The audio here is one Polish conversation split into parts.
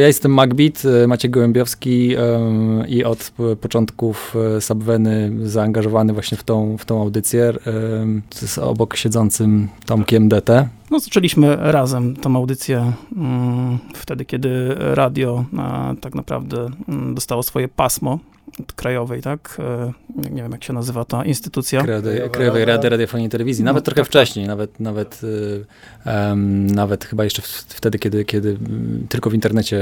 Ja jestem Magbit, Maciek Gołębiowski i od początków Subweny zaangażowany właśnie w tą, w tą audycję z obok siedzącym Tomkiem DT. No, zaczęliśmy razem tą audycję mm, wtedy, kiedy radio tak naprawdę mm, dostało swoje pasmo krajowej, tak? E, nie wiem, jak się nazywa ta instytucja. Krajowej, Krajowej Rady Radiofonii i Telewizji. Nawet no, trochę tak, wcześniej, nawet, nawet, um, nawet chyba jeszcze wtedy, kiedy, kiedy tylko w internecie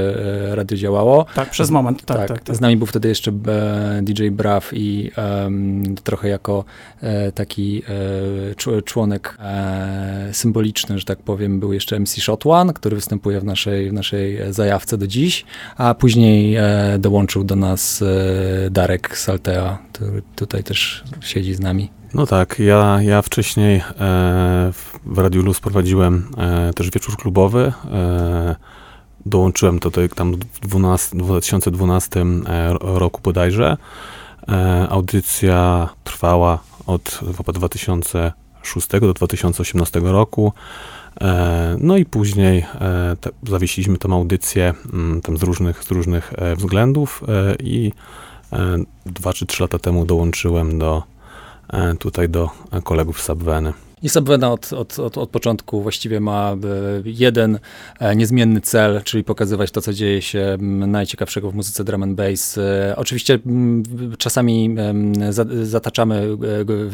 e, radio działało. Tak, przez moment, tak, tak. tak, tak. Z nami był wtedy jeszcze DJ Braw i um, trochę jako taki członek symboliczny, że tak powiem, był jeszcze MC Shot One, który występuje w naszej, w naszej zajawce do dziś, a później dołączył do nas Darek Saltea, który tutaj też siedzi z nami. No tak, ja, ja wcześniej e, w Radiu Luz prowadziłem e, też wieczór klubowy. E, dołączyłem to tutaj tam w 12, 2012 e, roku bodajże. Audycja trwała od 2006 do 2018 roku. No i później zawiesiliśmy tą audycję mm, tam z różnych, z różnych względów i dwa czy trzy lata temu dołączyłem do, e, tutaj do kolegów z Subweny. I Subwena od, od, od, od początku właściwie ma e, jeden niezmienny cel, czyli pokazywać to, co dzieje się najciekawszego w muzyce drum and bass. Oczywiście czasami zataczamy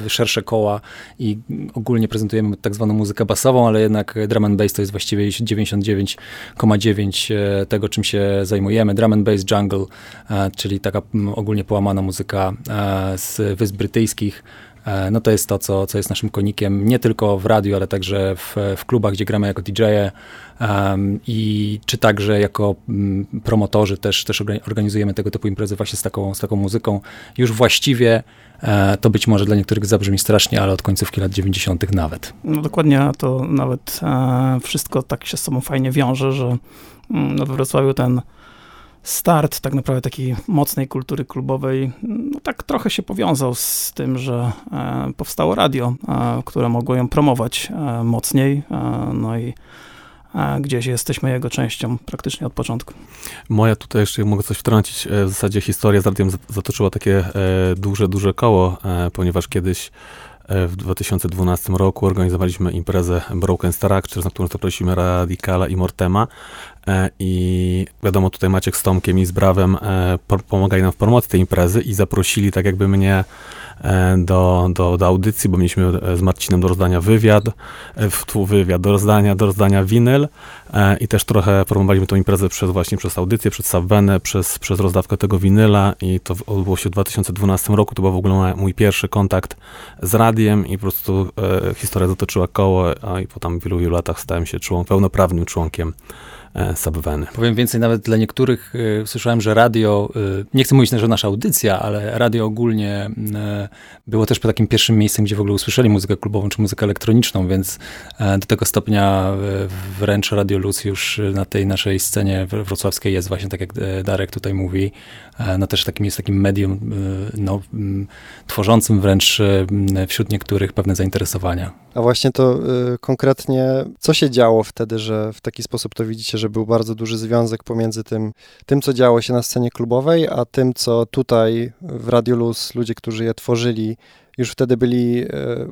szersze koła i ogólnie prezentujemy tak zwaną muzykę basową, ale jednak drum and bass to jest właściwie 99,9 tego, czym się zajmujemy. Drum and bass jungle, czyli taka ogólnie połamana muzyka z Wysp Brytyjskich, E, no to jest to, co, co jest naszym konikiem, nie tylko w radiu, ale także w, w klubach, gdzie gramy jako DJ-e um, i czy także jako um, promotorzy też, też organizujemy tego typu imprezy właśnie z taką, z taką muzyką. Już właściwie e, to być może dla niektórych zabrzmi strasznie, ale od końcówki lat 90. nawet. No dokładnie, to nawet e, wszystko tak się z sobą fajnie wiąże, że mm, no, we Wrocławiu ten start tak naprawdę takiej mocnej kultury klubowej, no tak trochę się powiązał z tym, że e, powstało radio, e, które mogło ją promować e, mocniej, e, no i e, gdzieś jesteśmy jego częścią praktycznie od początku. Moja tutaj jeszcze mogę coś wtrącić, e, w zasadzie historia z radiem zatoczyła takie duże, duże koło, ponieważ kiedyś w 2012 roku organizowaliśmy imprezę Broken Structures, na którą zaprosiliśmy Radikala i Mortema. E, I wiadomo, tutaj Maciek z Tomkiem i z Brawem e, pomagali nam w promocji tej imprezy i zaprosili tak jakby mnie e, do, do, do audycji, bo mieliśmy z Marcinem do rozdania wywiad, tu wywiad, do rozdania, do rozdania winyl i też trochę promowaliśmy tą imprezę przez właśnie przez audycję, przez Subvenę, przez, przez rozdawkę tego winyla i to odbyło się w 2012 roku, to był w ogóle mój pierwszy kontakt z radiem i po prostu e, historia zatoczyła koło, a i po tam wielu, wielu latach stałem się członkiem, pełnoprawnym członkiem Subweny. Powiem więcej, nawet dla niektórych y, słyszałem, że radio, y, nie chcę mówić, że nasza audycja, ale radio ogólnie y, było też takim pierwszym miejscem, gdzie w ogóle usłyszeli muzykę klubową czy muzykę elektroniczną, więc do tego stopnia wręcz Radio Luz już na tej naszej scenie wrocławskiej jest właśnie, tak jak Darek tutaj mówi, no też takim jest takim medium no, tworzącym wręcz wśród niektórych pewne zainteresowania. A właśnie to y, konkretnie, co się działo wtedy, że w taki sposób to widzicie, że był bardzo duży związek pomiędzy tym, tym co działo się na scenie klubowej, a tym, co tutaj w Radio Luz ludzie, którzy je tworzyli, już wtedy byli y,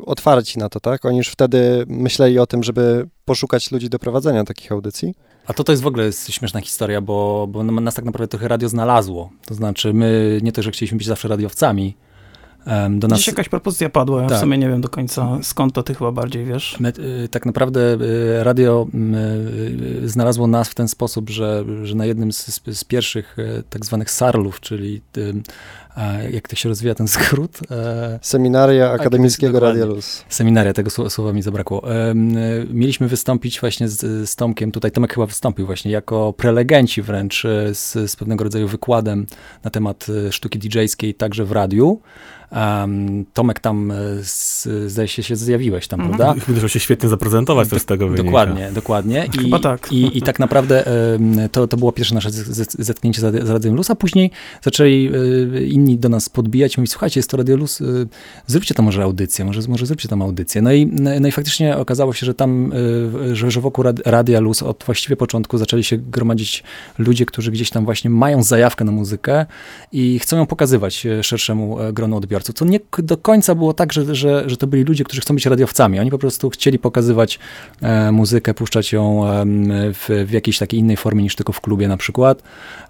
otwarci na to, tak? Oni już wtedy myśleli o tym, żeby poszukać ludzi do prowadzenia takich audycji? A to to jest w ogóle jest śmieszna historia, bo, bo nas tak naprawdę trochę radio znalazło. To znaczy my nie to, że chcieliśmy być zawsze radiowcami, do nas... Dziś jakaś propozycja padła, ja tak. w sumie nie wiem do końca skąd to ty chyba bardziej wiesz. My, y, tak naprawdę y, radio y, znalazło nas w ten sposób, że, że na jednym z, z pierwszych tak zwanych sarlów, czyli jak to się rozwija ten skrót? E, Seminaria Akademickiego Radia Luz. Seminaria, tego słowa mi zabrakło. Mieliśmy wystąpić właśnie z, z Tomkiem, tutaj Tomek chyba wystąpił właśnie jako prelegenci wręcz z, z pewnego rodzaju wykładem na temat sztuki DJ-skiej także w radiu. Um, Tomek tam, z, zdaje się, się zjawiłeś tam, mhm. prawda? Chyba się świetnie zaprezentować też z tego wynika. Dokładnie, dokładnie. I, Chyba tak. I, i tak naprawdę to, to było pierwsze nasze zetknięcie z, z Radiem Luz, a później zaczęli inni do nas podbijać, mówić, słuchajcie, jest to Radio Luz, zróbcie tam może audycję, może, może zróbcie tam audycję. No i, no i faktycznie okazało się, że tam, że, że wokół Radia Luz od właściwie początku zaczęli się gromadzić ludzie, którzy gdzieś tam właśnie mają zajawkę na muzykę i chcą ją pokazywać e, szerszemu gronu odbiorców. To nie do końca było tak, że, że, że to byli ludzie, którzy chcą być radiowcami. Oni po prostu chcieli pokazywać e, muzykę, puszczać ją w, w jakiejś takiej innej formie niż tylko w klubie na przykład,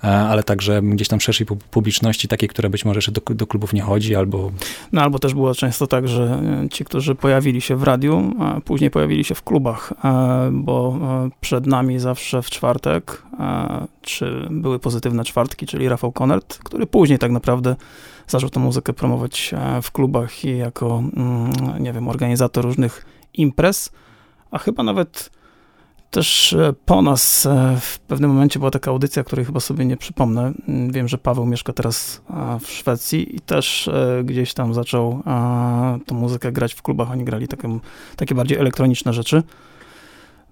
e, ale także gdzieś tam szerszej publiczności, takiej, która być może jeszcze do, do klubów nie chodzi, albo... No albo też było często tak, że ci, którzy pojawili się w radiu, a później pojawili się w klubach, bo przed nami zawsze w czwartek, czy były pozytywne czwartki, czyli Rafał Konert, który później tak naprawdę zaczął tę muzykę promować e, w klubach i jako, mm, nie wiem, organizator różnych imprez, a chyba nawet też e, po nas e, w pewnym momencie była taka audycja, której chyba sobie nie przypomnę. Mm, wiem, że Paweł mieszka teraz w Szwecji i też gdzieś tam zaczął tą muzykę grać w klubach. Oni grali takie, takie bardziej elektroniczne rzeczy.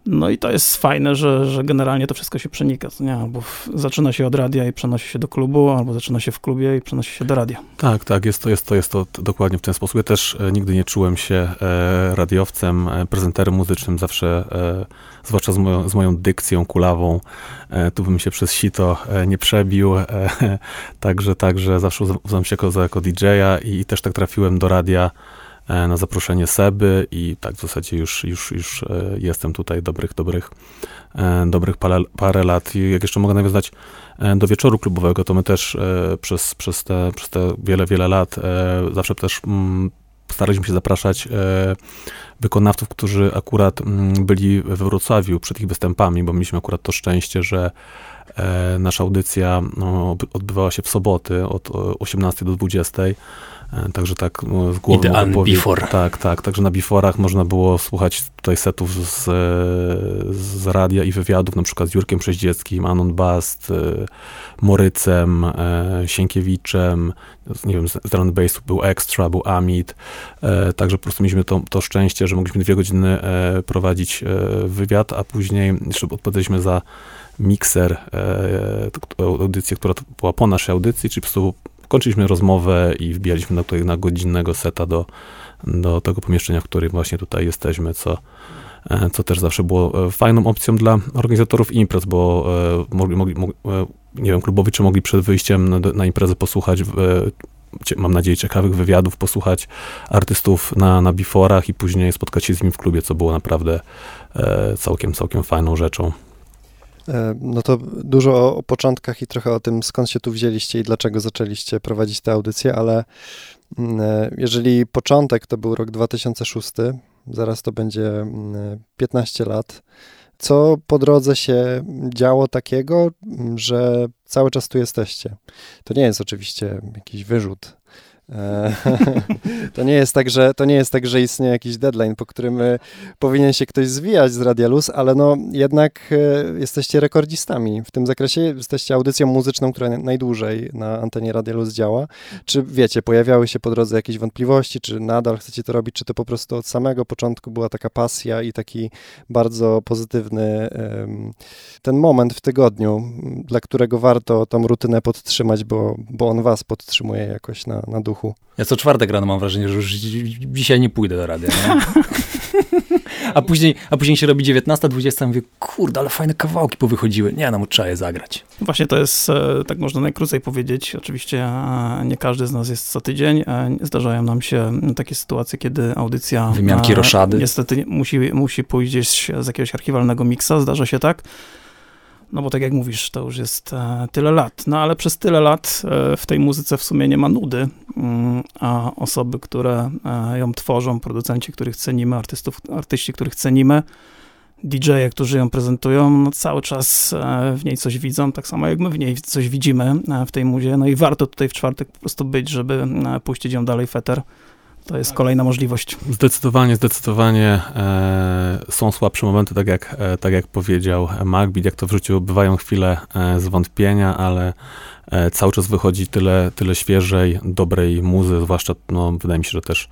No i to jest fajne, że, że generalnie to wszystko się przenika, nie? Albo w, zaczyna się od radia i przenosi się do klubu, albo zaczyna się w klubie i przenosi się do radia. Tak, tak, jest to, jest to, jest to dokładnie w ten sposób. Ja też e, nigdy nie czułem się e, radiowcem, e, prezenterem muzycznym, zawsze, e, zwłaszcza z moją, z moją dykcją kulawą, e, tu bym się przez sito e, nie przebił, także, także zawsze uznam się jako, jako DJ-a i, też tak trafiłem do radia E, na zaproszenie Seby i tak w zasadzie już, już, już e, jestem tutaj dobrych, dobrych, e, dobrych parę, parę lat. I jak jeszcze mogę nawiązać do wieczoru klubowego, to my też przez, przez, te, przez te wiele, wiele lat zawsze też mm, staraliśmy się zapraszać wykonawców, którzy akurat mm, byli we Wrocławiu przed ich występami, bo mieliśmy akurat to szczęście, że nasza audycja no, odbywała się w soboty od 18 do 20 E, także tak no, z głowy Idealny before. Tak, tak. Także na beforach można było słuchać tutaj setów z, z radia i wywiadów, na przykład z Jurkiem Przeździeckim, Anon Bast, e, Morycem, e, Sienkiewiczem, nie wiem, z drum bassu był Extra, był Amit, także po prostu mieliśmy to, to szczęście, że mogliśmy dwie godziny prowadzić wywiad, a później jeszcze odpowiedzieliśmy za mikser, audycję, która była po naszej audycji, czyli po prostu kończyliśmy rozmowę i wbijaliśmy na, na godzinnego seta do, do tego pomieszczenia, w którym właśnie tutaj jesteśmy, co, e, co też zawsze było e, fajną opcją dla organizatorów imprez, bo e, mogli, mogli, nie wiem, klubowicze mogli przed wyjściem na, na imprezę posłuchać mam nadzieję, ciekawych wywiadów, posłuchać artystów na, na biforach i później spotkać się z nimi w klubie, co było naprawdę całkiem, całkiem fajną rzeczą. E, no to dużo o, początkach i trochę o tym, skąd się tu wzięliście i dlaczego zaczęliście prowadzić tę audycję, ale mm, e, jeżeli początek to był rok 2006, zaraz to będzie 15 mm, lat, co po drodze się działo takiego, że cały czas tu jesteście? To nie jest oczywiście jakiś wyrzut E, to nie jest tak, że to nie jest tak, że istnieje jakiś deadline, po którym e, powinien się ktoś zwijać z Radia Luz, ale no jednak e, jesteście rekordzistami w tym zakresie. Jesteście audycją muzyczną, która najdłużej na antenie Radia Luz działa. Czy wiecie, pojawiały się po drodze jakieś wątpliwości, czy nadal chcecie to robić, czy to po prostu od samego początku była taka pasja i taki bardzo pozytywny ten moment w tygodniu, dla którego warto tą rutynę podtrzymać, bo, bo on was podtrzymuje jakoś na, na duchu ruchu. Ja co czwartek rano mam wrażenie, że już dzisiaj nie pójdę do radia. a, później, a później się robi 19, 20, mówię, kurde, ale fajne kawałki powychodziły. Nie, no trzeba je zagrać. Właśnie to jest, e, tak można najkrócej powiedzieć. Oczywiście e, nie każdy z nas jest co tydzień. E, zdarzają nam się takie sytuacje, kiedy audycja... Wymianki roszady. Niestety musi, musi pójść gdzieś z jakiegoś archiwalnego miksa, zdarza się tak. No bo tak jak mówisz, to już jest e, tyle lat. No ale przez tyle lat e, w tej muzyce w sumie nie ma nudy, mm, a osoby, które e, ją tworzą, producenci, których cenimy, artystów, artyści, których cenimy, DJ-e, którzy ją prezentują, no cały czas w niej coś widzą, tak samo jak my w niej coś widzimy w tej muzie. No i warto tutaj w czwartek po prostu być, żeby puścić ją dalej feter to jest kolejna możliwość. Zdecydowanie, zdecydowanie e, są słabsze momenty, tak jak, e, tak jak powiedział Magbit, jak to w życiu bywają chwile e, zwątpienia, ale e, cały czas wychodzi tyle, tyle świeżej, dobrej muzy, zwłaszcza, no, wydaje mi się, że też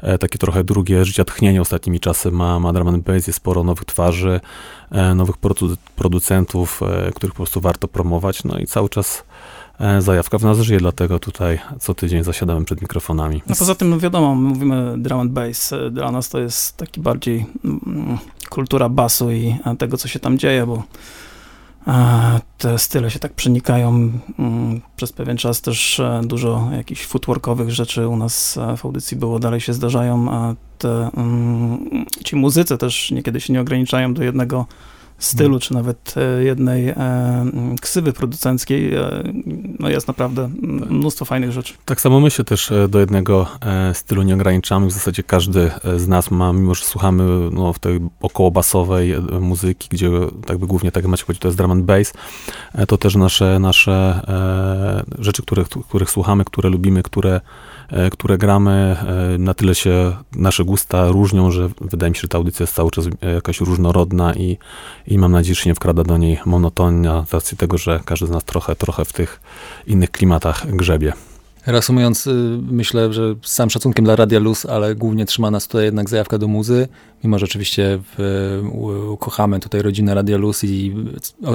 e, takie trochę drugie życia tchnienie ostatnimi czasy ma, ma Drum Bass, jest sporo nowych twarzy, e, nowych produ producentów, których po prostu warto promować, no i cały czas zajawka w nas żyje, dlatego tutaj co tydzień zasiadamy przed mikrofonami. No poza tym, no wiadomo, mówimy drum and bass, e, dla nas to jest taki bardziej mm, kultura basu i tego, co się tam dzieje, bo te style się tak przenikają. Mm, przez pewien czas też e, dużo jakichś footworkowych rzeczy u nas w audycji było, dalej się zdarzają, a te, mm, ci muzycy też niekiedy się nie ograniczają do jednego stylu, hmm. czy nawet e, jednej e, ksywy producenckiej, e, no jest naprawdę mnóstwo fajnych rzeczy. Tak samo my się też do jednego stylu nie ograniczamy. W zasadzie każdy z nas ma, mimo że słuchamy no, w tej okołobasowej muzyki, gdzie tak by głównie, tak jak macie powiedzieć, to jest drum and bass, to też nasze, nasze rzeczy, których, których słuchamy, które lubimy, które które gramy, e, na tyle się nasze gusta różnią, że wydaje mi się, że ta audycja jest cały czas e, jakaś różnorodna i, i mam nadzieję, że się nie wkrada do niej monotonia, z racji tego, że każdy z nas trochę, trochę w tych innych klimatach grzebie. Reasumując, y, myślę, że z całym szacunkiem dla Radia Luz, ale głównie trzyma nas tutaj jednak zajawka do muzy, mimo że oczywiście w, kochamy tutaj rodzinę Radia Luz i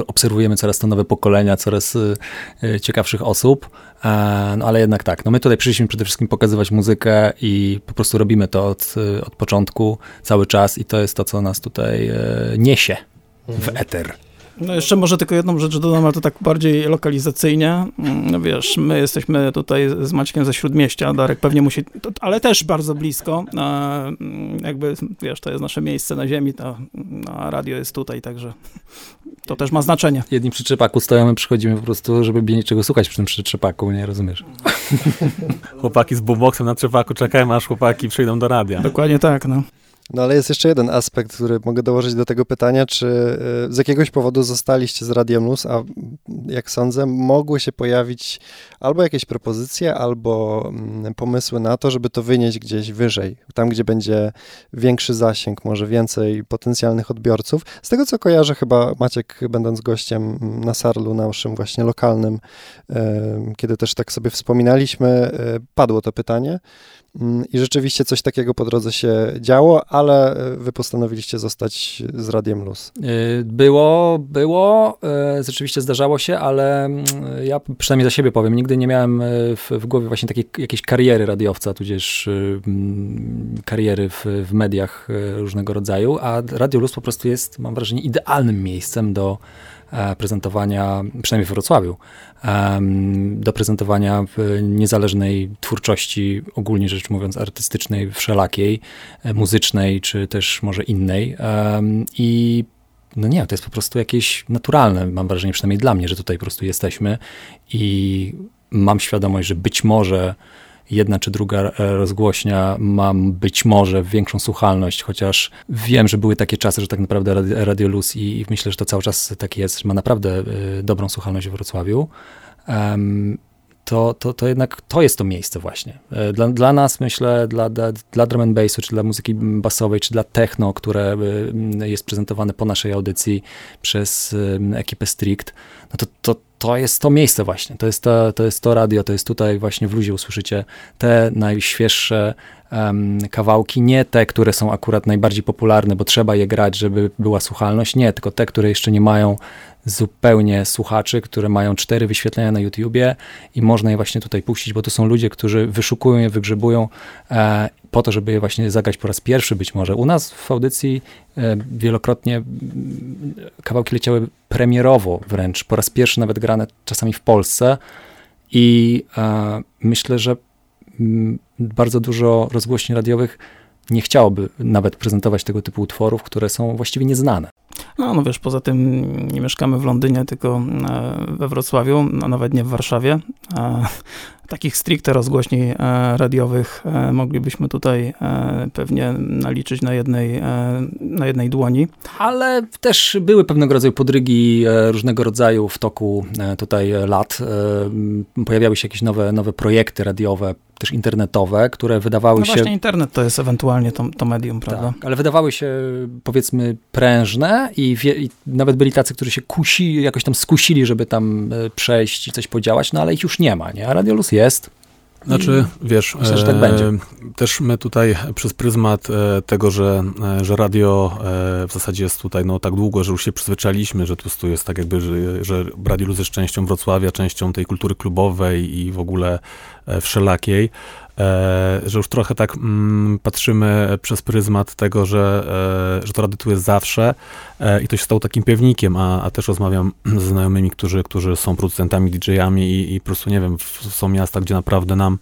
obserwujemy coraz to nowe pokolenia, coraz y, y, ciekawszych osób, no ale jednak tak, no my tutaj przyszliśmy przede wszystkim pokazywać muzykę i po prostu robimy to od, od początku, cały czas i to jest to, co nas tutaj niesie w mhm. eter. No jeszcze może tylko jedną rzecz dodam, ale to tak bardziej lokalizacyjnie. No wiesz, my jesteśmy tutaj z Maćkiem ze Śródmieścia, Darek pewnie musi, ale też bardzo blisko. Jakby, wiesz, to jest nasze miejsce na ziemi, to, a radio jest tutaj, także to też ma znaczenie. Jedni przy trzepaku stoją, my przychodzimy po prostu, żeby niczego słuchać przy tym przy trzepaku, nie rozumiesz? chłopaki z boomboxem na trzepaku czekają, aż chłopaki przyjdą do radia. Dokładnie tak, no. No ale jest jeszcze jeden aspekt, który mogę dołożyć do tego pytania, czy e, z jakiegoś powodu zostaliście z Radiem Luz, a jak sądzę, mogły się pojawić albo jakieś propozycje, albo mm, pomysły na to, żeby to wynieść gdzieś wyżej, tam gdzie będzie większy zasięg, może więcej potencjalnych odbiorców. Z tego co kojarzę, chyba Maciek, będąc gościem na Sarlu, naszym właśnie lokalnym, e, kiedy też tak sobie wspominaliśmy, e, padło to pytanie. Mm, I rzeczywiście coś takiego po drodze się działo, ale e, wy postanowiliście zostać z Radiem Luz. E, było, było, e, rzeczywiście zdarzało się, ale mm, ja przynajmniej za siebie powiem, nigdy nie miałem w, w głowie właśnie takiej jakiejś kariery radiowca, tudzież kariery w, w mediach różnego rodzaju, a Radio Luz po prostu jest, mam wrażenie, idealnym miejscem do prezentowania, przynajmniej w Wrocławiu, do prezentowania niezależnej twórczości, ogólnie rzecz mówiąc, artystycznej, wszelakiej, e, muzycznej, czy też może innej. I no nie, to jest po prostu jakieś naturalne, mam wrażenie, przynajmniej dla mnie, że tutaj po prostu jesteśmy i mam świadomość, że być może jedna czy druga e, rozgłośnia ma być może większą słuchalność, chociaż wiem, że były takie czasy, że tak naprawdę Radio Luz i, myślę, że to cały czas tak jest, ma naprawdę y, dobrą słuchalność w Wrocławiu. To, to, to jednak to jest to miejsce właśnie. E, dla, dla nas, myślę, dla, dla, dla drum and bassu, czy dla muzyki basowej, czy dla techno, które jest prezentowane po naszej audycji przez ekipę Strict, no to, to, to jest to miejsce właśnie, to jest to, to jest to radio, to jest tutaj właśnie w luzie usłyszycie te najświeższe um, kawałki, nie te, które są akurat najbardziej popularne, bo trzeba je grać, żeby była słuchalność, nie, tylko te, które jeszcze nie mają zupełnie słuchaczy, które mają cztery wyświetlenia na YouTubie i można je właśnie tutaj puścić, bo to są ludzie, którzy wyszukują je, wygrzebują e, po to, żeby je właśnie zagrać po raz pierwszy być może. U nas w audycji e, wielokrotnie kawałki leciały premierowo wręcz, po raz pierwszy nawet grane czasami w Polsce i e, myślę, że bardzo dużo rozgłośni radiowych nie chciałoby nawet prezentować tego typu utworów, które są właściwie nieznane. No, no wiesz, poza tym nie mieszkamy w Londynie, tylko e, we Wrocławiu, no, nawet nie w Warszawie. E, takich stricte rozgłośni e, radiowych moglibyśmy tutaj pewnie naliczyć na jednej, na jednej dłoni. Ale też były pewnego rodzaju podrygi różnego rodzaju w toku tutaj lat. Pojawiały się jakieś nowe, nowe projekty radiowe, też internetowe, które wydawały no się... właśnie internet to jest ewentualnie to, to medium, prawda? Tak, ale wydawały się powiedzmy prężne i, wie, i, nawet byli tacy, którzy się kusili, jakoś tam skusili, żeby tam e, przejść i coś podziałać, no ale ich już nie ma, nie? A Radiolus jest. Znaczy, wiesz, myślę, że tak będzie. E, też my tutaj przez pryzmat e, tego, że, e, że radio w zasadzie jest tutaj no, tak długo, że już się przyzwyczailiśmy, że tu jest tak jakby, że, że Radio Luz jest częścią Wrocławia, częścią tej kultury klubowej i w ogóle wszelakiej, E, że już trochę tak mm, patrzymy przez pryzmat tego, że, e, że to radio tu jest zawsze e, i to się stało takim pewnikiem, a, a też rozmawiam ze znajomymi, którzy, którzy są producentami, DJ-ami i, i po prostu, nie wiem, są miasta, gdzie naprawdę nam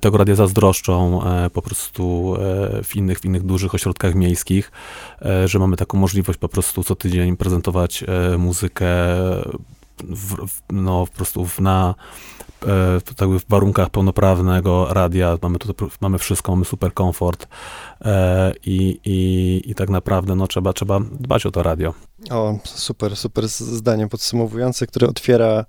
tego radia zazdroszczą po prostu w innych, w innych dużych ośrodkach miejskich, że mamy taką możliwość po prostu co tydzień prezentować muzykę w, no, po prostu na E, w warunkach pełnoprawnego radia, mamy, tutaj, mamy wszystko, mamy super komfort e, i, i, i tak naprawdę no, trzeba, trzeba dbać o to radio. O, super, super zdanie podsumowujące, które otwiera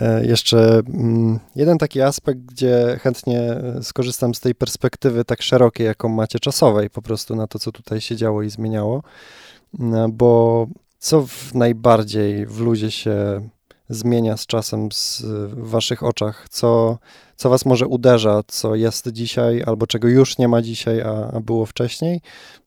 e, jeszcze mm, jeden taki aspekt, gdzie chętnie skorzystam z tej perspektywy tak szerokiej, jaką macie czasowej, po prostu na to, co tutaj się działo i zmieniało, bo co w najbardziej w ludzie się zmienia z czasem z, w waszych oczach? Co, co was może uderza, co jest dzisiaj, albo czego już nie ma dzisiaj, a, a było wcześniej?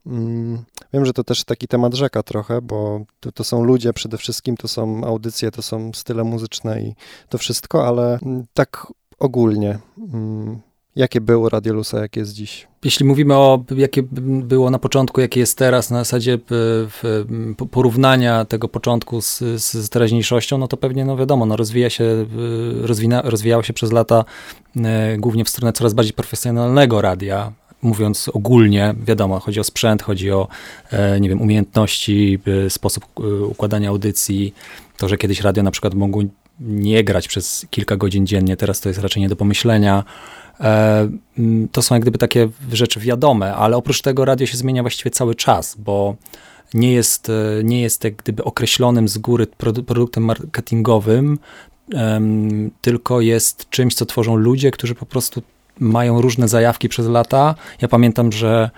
Mm, wiem, że to też taki temat rzeka trochę, bo to, to, są ludzie przede wszystkim, to są audycje, to są style muzyczne i to wszystko, ale tak ogólnie, mm, jakie było Radiolusa, jakie jest dziś? Jeśli mówimy o jakie było na początku, jakie jest teraz, na zasadzie e, porównania tego początku z, z teraźniejszością, no to pewnie, no wiadomo, no rozwija się, e, rozwina, rozwijało się przez lata e, głównie w stronę coraz bardziej profesjonalnego radia, mówiąc ogólnie, wiadomo, chodzi o sprzęt, chodzi o, nie wiem, umiejętności, sposób układania audycji, to, że kiedyś radio na przykład mogło nie grać przez kilka godzin dziennie, teraz to jest raczej nie do pomyślenia. E, mm, to są jak gdyby takie rzeczy wiadome, ale oprócz tego radio się zmienia właściwie cały czas, bo nie jest, e, nie jest jak gdyby określonym z góry produktem marketingowym, tylko jest czymś, co tworzą ludzie, którzy po prostu mają różne zajawki przez lata. Ja pamiętam, że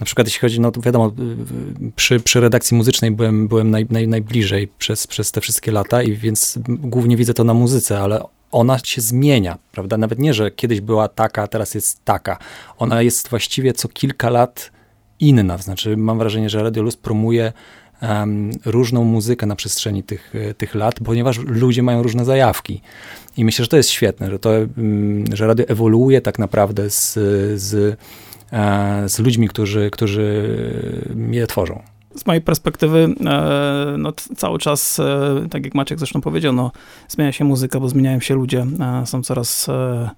na przykład jeśli chodzi, no to wiadomo, przy, przy redakcji muzycznej byłem, byłem naj, naj, najbliżej przez, przez te wszystkie lata i więc głównie widzę to na muzyce, ale ona się zmienia, prawda? Nawet nie, że kiedyś była taka, a teraz jest taka. Ona jest właściwie co kilka lat inna. Znaczy, mam wrażenie, że Radio Luz promuje um, różną muzykę na przestrzeni tych, tych lat, ponieważ ludzie mają różne zajawki. I myślę, że to jest świetne, że, to, um, że radio ewoluuje tak naprawdę z, z, e, z ludźmi, którzy, którzy je tworzą z mojej perspektywy, e, no, cały czas, e, tak jak Maciek zresztą powiedział, no, zmienia się muzyka, bo zmieniają się ludzie, są coraz e,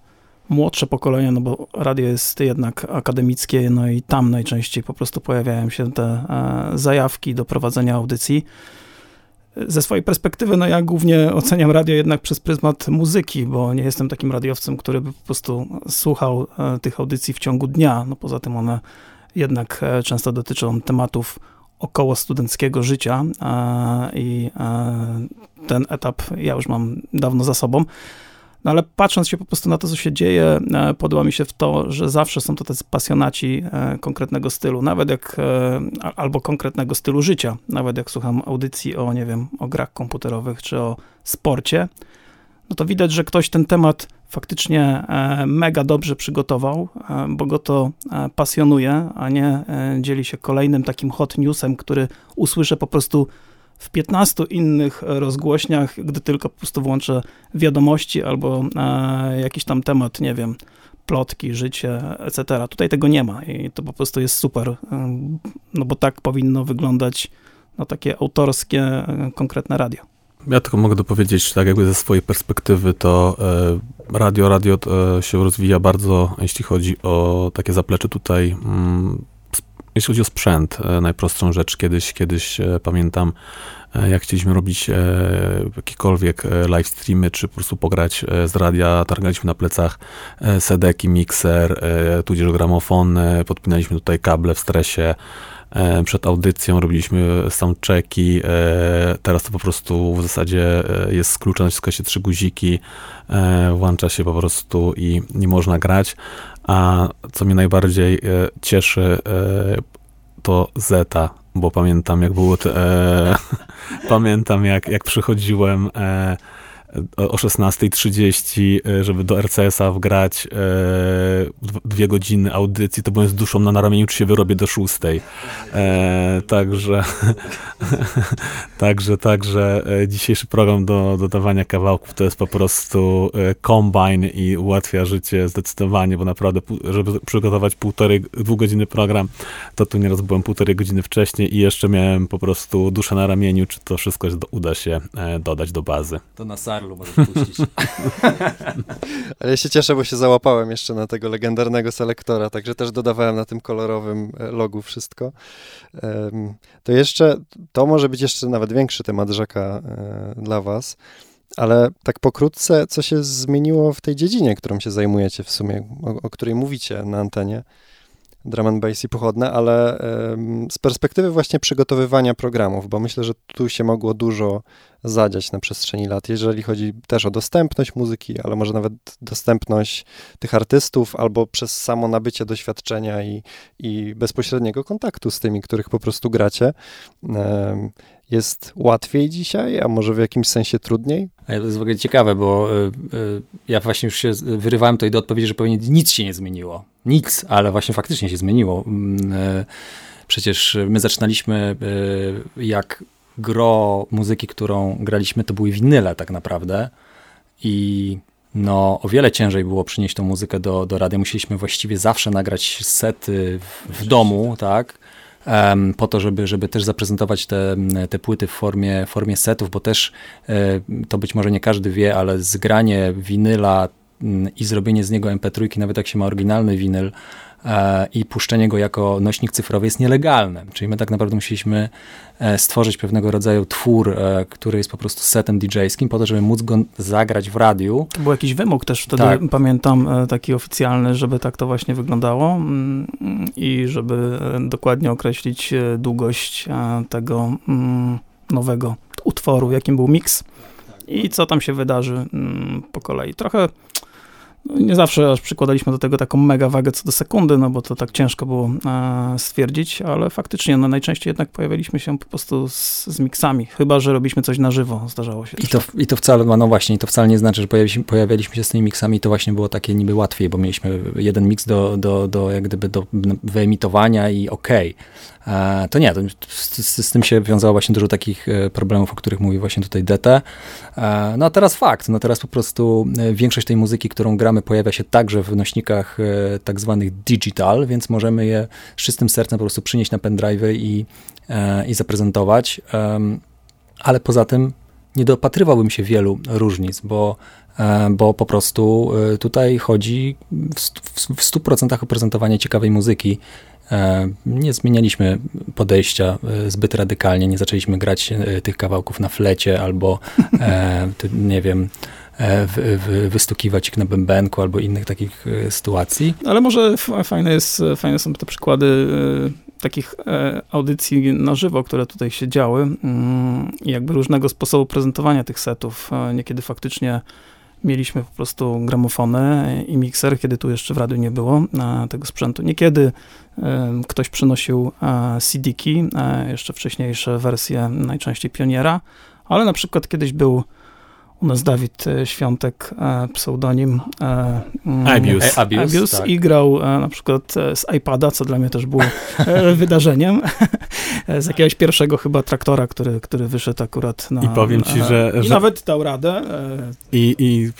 młodsze pokolenie, no bo radio jest jednak akademickie, no i tam najczęściej po prostu pojawiają się te zajawki do prowadzenia audycji. Ze swojej perspektywy, no ja głównie oceniam radio jednak przez pryzmat muzyki, bo nie jestem takim radiowcem, który by po prostu słuchał tych audycji w ciągu dnia. No poza tym one jednak często dotyczą tematów około studenckiego życia i ten etap ja już mam dawno za sobą. No ale patrząc się po prostu na to, co się dzieje, e, podoba mi się w to, że zawsze są to tacy pasjonaci e, konkretnego stylu, nawet jak, e, albo konkretnego stylu życia, nawet jak słucham audycji o, nie wiem, o grach komputerowych czy o sporcie, no to widać, że ktoś ten temat faktycznie e, mega dobrze przygotował, e, bo go to e, pasjonuje, a nie dzieli się kolejnym takim hot newsem, który usłyszę po prostu w 15 innych rozgłośniach, gdy tylko po prostu włączę wiadomości albo jakiś tam temat, nie wiem, plotki, życie, etc. Tutaj tego nie ma i to po prostu jest super, no bo tak powinno wyglądać no, takie autorskie, konkretne radio. Ja tylko mogę dopowiedzieć, tak jakby ze swojej perspektywy, to e, radio, radio e, się rozwija bardzo, jeśli chodzi o takie zaplecze tutaj, mm, jeśli chodzi o sprzęt, e, najprostszą rzecz, kiedyś, kiedyś pamiętam, jak chcieliśmy robić jakiekolwiek live streamy, czy po prostu pograć z radia, targaliśmy na plecach sedeki, mikser, tudzież gramofon, podpinaliśmy tutaj kable w stresie, przed audycją, robiliśmy soundchecki, e, teraz to po prostu w zasadzie jest skluczone, naciska się trzy guziki, włącza się po prostu i nie można grać, a co mnie najbardziej cieszy, to Zeta, bo pamiętam jak było te, e, pamiętam jak, jak przychodziłem e, o 16.30, e, żeby do RCS-a wgrać e, dwie godziny audycji, to byłem z duszą na ramieniu, czy się wyrobię do 6. E, także, także, także e, dzisiejszy program do dodawania kawałków to jest po prostu e, combine i ułatwia życie zdecydowanie, bo naprawdę, żeby przygotować półtorej, dwugodzinny program, to tu nieraz byłem półtorej godziny wcześniej i jeszcze miałem po prostu duszę na ramieniu, czy to wszystko uda się e, dodać do bazy. To na Możesz puścić. Ale ja się cieszę, bo się załapałem jeszcze na tego legendarnego selektora, także też dodawałem na tym kolorowym e, logu wszystko. To jeszcze, to może być jeszcze nawet większy temat rzeka e, dla was. Ale tak pokrótce, co się zmieniło w tej dziedzinie, którą się zajmujecie w sumie, o, o której mówicie na antenie? drum and bass i pochodne, ale z perspektywy właśnie przygotowywania programów, bo myślę, że tu się mogło dużo zadziać na przestrzeni lat, jeżeli chodzi też o dostępność muzyki, ale może nawet dostępność tych artystów, albo przez samo nabycie doświadczenia i, i bezpośredniego kontaktu z tymi, których po prostu gracie. Jest łatwiej dzisiaj, a może w jakimś sensie trudniej? To jest w ogóle ciekawe, bo y, y, ja właśnie już się wyrywałem tutaj do odpowiedzi, że pewnie nic się nie zmieniło. Nic, ale właśnie faktycznie się zmieniło. Mm, y, przecież my zaczynaliśmy jak gro muzyki, którą graliśmy, to były winyle tak naprawdę. I no, o wiele ciężej było przynieść tą muzykę do, do radia. Musieliśmy właściwie zawsze nagrać sety w, w domu, tak? Um, po to, żeby, żeby też zaprezentować te, te płyty w formie, formie setów, bo też e, to być może nie każdy wie, ale zgranie winyla mm, i zrobienie z niego MP3, nawet jak się ma oryginalny winyl, i puszczenie go jako nośnik cyfrowy jest nielegalne. Czyli my tak naprawdę musieliśmy e, stworzyć pewnego rodzaju twór, e, który jest po prostu setem DJ-skim, po to, żeby móc go zagrać w radiu. To był jakiś wymóg też wtedy, tak. pamiętam, taki oficjalny, żeby tak to właśnie wyglądało mm, i żeby dokładnie określić długość tego mm, nowego utworu, jakim był mix i co tam się wydarzy mm, po kolei. Trochę nie zawsze aż przykładaliśmy do tego taką mega wagę co do sekundy, no bo to tak ciężko było e, stwierdzić, ale faktycznie no, najczęściej jednak pojawialiśmy się po prostu z, z miksami, chyba, że robiliśmy coś na żywo, zdarzało się. I to, I to wcale, no właśnie, to wcale nie znaczy, że pojawialiśmy, pojawialiśmy się z tymi miksami, to właśnie było takie niby łatwiej, bo mieliśmy jeden miks do, do, do jak gdyby do wyemitowania i okej. Okay E, to nie, to z, z, tym się wiązało właśnie dużo takich e, problemów, o których mówi właśnie tutaj DT. No a teraz fakt, no teraz po prostu większość tej muzyki, którą gramy pojawia się także w nośnikach tak zwanych digital, więc możemy je z czystym sercem po prostu przynieść na pendrive i, i zaprezentować. Ale poza tym nie dopatrywałbym się wielu różnic, bo, bo po prostu tutaj chodzi w 100% o prezentowanie ciekawej muzyki E, nie zmienialiśmy podejścia e, zbyt radykalnie, nie zaczęliśmy grać e, tych kawałków na flecie albo, nie wiem, wystukiwać ich na bębenku albo innych takich sytuacji. Ale może fajne, jest, fajne są te przykłady takich audycji na żywo, które tutaj się działy mm, jakby różnego sposobu prezentowania tych setów. Niekiedy faktycznie mieliśmy po prostu gramofony i mikser, kiedy tu jeszcze w radiu nie było tego sprzętu. Niekiedy ktoś przynosił e, CD-ki, e, jeszcze wcześniejsze wersje, najczęściej Pioniera, ale na przykład kiedyś był u nas Dawid e, Świątek, pseudonim mm, Abuse, Abuse, Abuse tak. i grał na przykład z iPada, co dla mnie też było wydarzeniem, z jakiegoś pierwszego chyba traktora, który, który wyszedł akurat na... I powiem ci, że... że... nawet dał radę. I, I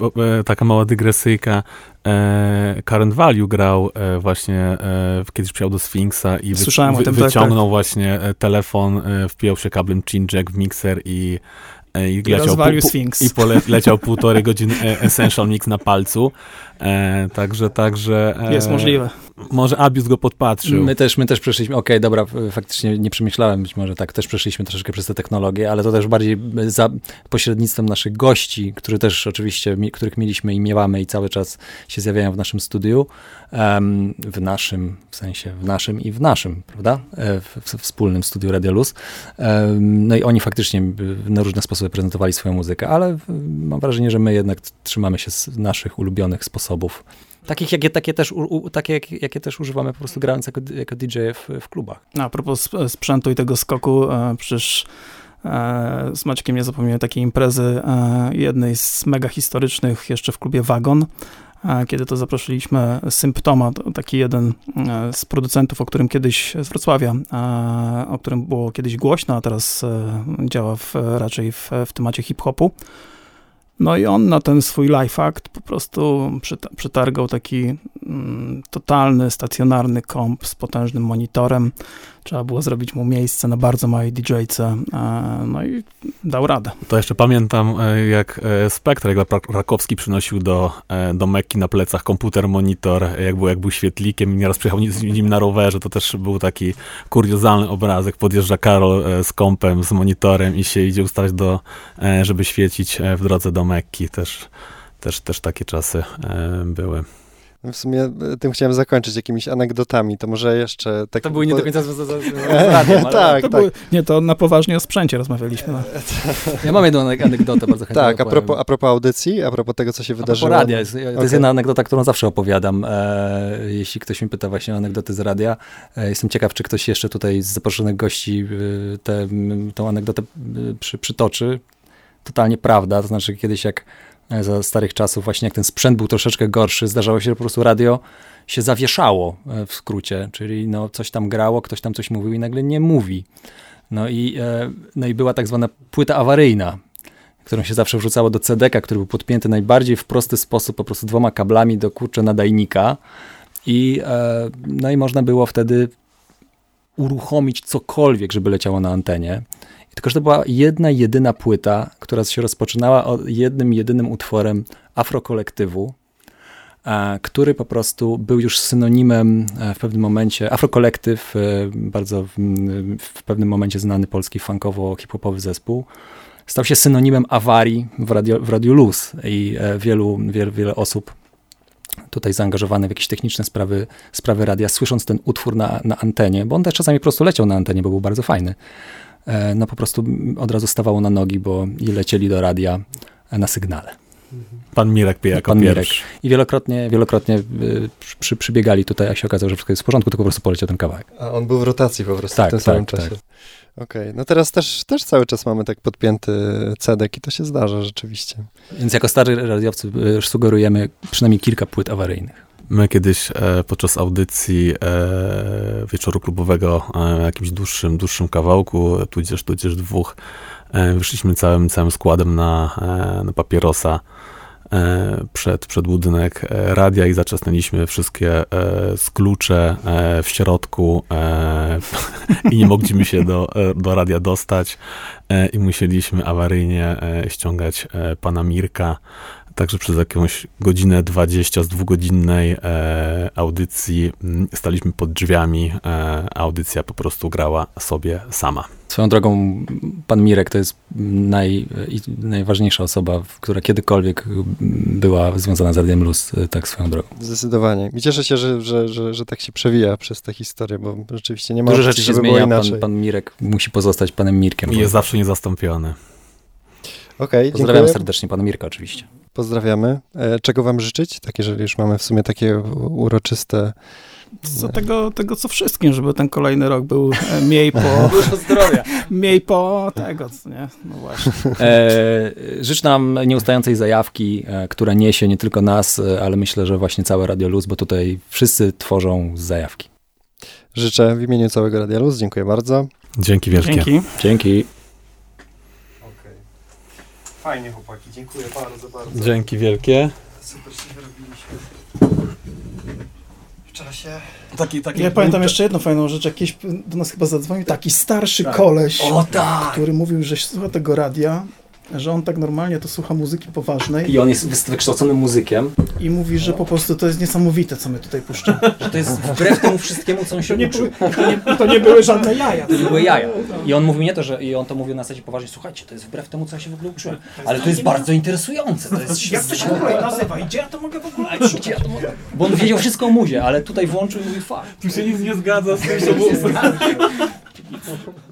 taka mała dygresyjka, e, Current Value grał e, właśnie, e, kiedyś przyjechał do Sphinxa i wy, wy, tak, wyciągnął tak, tak. właśnie telefon, e, wpijał się kablem chin jack w mikser i e, i, leciał, pu, i pole, leciał półtorej godziny e, Essential Mix na palcu. E, także, także... E, Jest możliwe. Może Abius go podpatrzył. My też, my też przeszliśmy, okej, okay, dobra, faktycznie nie przemyślałem, być może tak, też przeszliśmy troszeczkę przez te technologie, ale to też bardziej za pośrednictwem naszych gości, którzy też oczywiście, których mieliśmy i miewamy i cały czas się zjawiają w naszym studiu, um, w naszym, w sensie w naszym i w naszym, prawda, e, w, w wspólnym studiu Radio Luz. Um, no i oni faktycznie na różne sposoby prezentowali swoją muzykę, ale mam wrażenie, że my jednak trzymamy się z naszych ulubionych sposobów Takich, jakie, takie też, u, takie, jakie, jakie też używamy po prostu grając jako, jako DJ w, w klubach. A propos sprzętu i tego skoku, e, przecież e, z Maćkiem nie zapomniałem takiej imprezy, e, jednej z mega historycznych jeszcze w klubie Wagon, kiedy to zaprosiliśmy Symptoma, taki jeden z producentów, o którym kiedyś, z Wrocławia, o którym było kiedyś głośno, a teraz działa w, raczej w, w temacie hip-hopu. No i on na ten swój life act po prostu przetargał taki mm, totalny, stacjonarny komp z potężnym monitorem. Trzeba było zrobić mu miejsce na bardzo małej DJ-ce, e, no i dał radę. To jeszcze pamiętam, e, jak e, Spectre, jak Rakowski przynosił do, do Mekki na plecach komputer, monitor, jak był, jak był świetlikiem i nieraz przyjechał z nim na rowerze, to też był taki kuriozalny obrazek. Podjeżdża Karol z kompem, z monitorem i się idzie ustać do, żeby świecić w drodze do Mekki. Też, też, też takie czasy były. W sumie e, tym chciałem zakończyć jakimiś anegdotami, to może jeszcze... Tak, to były nie do końca z, z, tak, to tak. Były, nie, to na poważnie o sprzęcie rozmawialiśmy. No. ja mam jedną anegdotę bardzo chętnie Tak, a propos, a propos audycji, a propos tego, co się wydarzyło. A radia, jest, to okay. jest jedna anegdota, którą zawsze opowiadam. E, jeśli ktoś mi pyta właśnie o anegdoty z radia, e, jestem ciekaw, czy ktoś jeszcze tutaj z zaproszonych gości e, tę anegdotę e, przy, przytoczy. Totalnie prawda, to znaczy kiedyś jak E, za starych czasów, właśnie jak ten sprzęt był troszeczkę gorszy, zdarzało się, że po prostu radio się zawieszało e, w skrócie, czyli no coś tam grało, ktoś tam coś mówił i nagle nie mówi. No i, e, no i była tak zwana płyta awaryjna, którą się zawsze wrzucało do CDK, który był podpięty najbardziej w prosty sposób, po prostu dwoma kablami do kurczę nadajnika. I no i można było wtedy uruchomić cokolwiek, żeby leciało na antenie. Tylko, że to była jedna, jedyna płyta, która się rozpoczynała jednym, jedynym utworem afrokolektywu, który po prostu był już synonimem e, w pewnym momencie, afrokolektyw, e, bardzo w, w pewnym momencie znany polski funkowo-hip-hopowy zespół, stał się synonimem awarii w, radio, w Radiu Luz i e, wielu, wiele, wiele osób tutaj zaangażowanych w jakieś techniczne sprawy, sprawy radia, słysząc ten utwór na, na antenie, bo on też czasami po prostu leciał na antenie, bo był bardzo fajny, E, no po prostu od razu stawało na nogi, bo i lecieli do radia na sygnale. Pan Mirek pije jako Pan Mirek. I wielokrotnie, wielokrotnie e, przy, przybiegali tutaj, a się okazało, że wszystko jest w porządku, tylko po prostu poleciał ten kawałek. A on był w rotacji po prostu tak, w tym tak, samym czasie. Tak. Okej, okay. no teraz też, też cały czas mamy tak podpięty cedek i to się zdarza rzeczywiście. Więc jako stary radiowcy e, sugerujemy przynajmniej kilka płyt awaryjnych. My kiedyś e, podczas audycji e, wieczoru klubowego e, jakimś dłuższym, dłuższym kawałku, tudzież, tudzież dwóch, e, wyszliśmy całym, całym składem na, e, na papierosa przed, przed budynek radia i zaczasnęliśmy wszystkie sklucze w środku i nie mogliśmy się do, do radia dostać i musieliśmy awaryjnie ściągać pana Mirka Także przez jakąś godzinę 20 z dwugodzinnej e, audycji staliśmy pod drzwiami, e, audycja po prostu grała sobie sama. Swoją drogą, pan Mirek to jest naj, najważniejsza osoba, która kiedykolwiek była związana z Radiem Luz, e, tak swoją drogą. Zdecydowanie. I cieszę się, że, że, że, że tak się przewija przez tę historię, bo rzeczywiście nie ma Dużo rzeczy się zmienia, pan, pan Mirek musi pozostać panem Mirkiem. I jest zawsze niezastąpiony. Okay, Pozdrawiam dziękuję. serdecznie pana Mirka oczywiście. Pozdrawiamy. E, czego wam życzyć? Tak, jeżeli już mamy w sumie takie uroczyste co tego, tego co wszystkim, żeby ten kolejny rok był e, mniej po... Dużo zdrowia. Mniej po tego, co nie? No właśnie. E, życz nam nieustającej zajawki, e, która niesie nie tylko nas, ale myślę, że właśnie całe Radio Luz, bo tutaj wszyscy tworzą zajawki. Życzę w imieniu całego Radio Luz. Dziękuję bardzo. Dzięki wielkie. Dzięki. Dzięki. Fajnie, chłopaki, dziękuję bardzo, bardzo. Dzięki wielkie. Super się wyrobiliśmy. Czasie. Taki, taki ja pamiętam jeszcze jedną fajną rzecz. Jakiś do nas chyba zadzwonił taki starszy tak. koleś, o, tak. który mówił, że słucha tego radia że on tak normalnie to słucha muzyki poważnej I on jest wykształconym muzykiem. i mówi, że po prostu to jest niesamowite, co my tutaj puszczamy. Że to jest wbrew temu wszystkiemu, co on się To nie, uczył. były, to, nie, to nie były żadne jaja. To były jaja. I on mówi nie to, że i on to mówił na zasadzie poważnie, słuchajcie, to jest wbrew temu, co ja się w ogóle uczyłem. Ale to jest bardzo interesujące. To jest Jak to się w ogóle nazywa? I gdzie ja to mogę w ogóle Gdzie ja to mogę? Bo on wiedział wszystko o muzie, ale tutaj włączył i mówi. Tu się nic nie zgadza z tym, co było.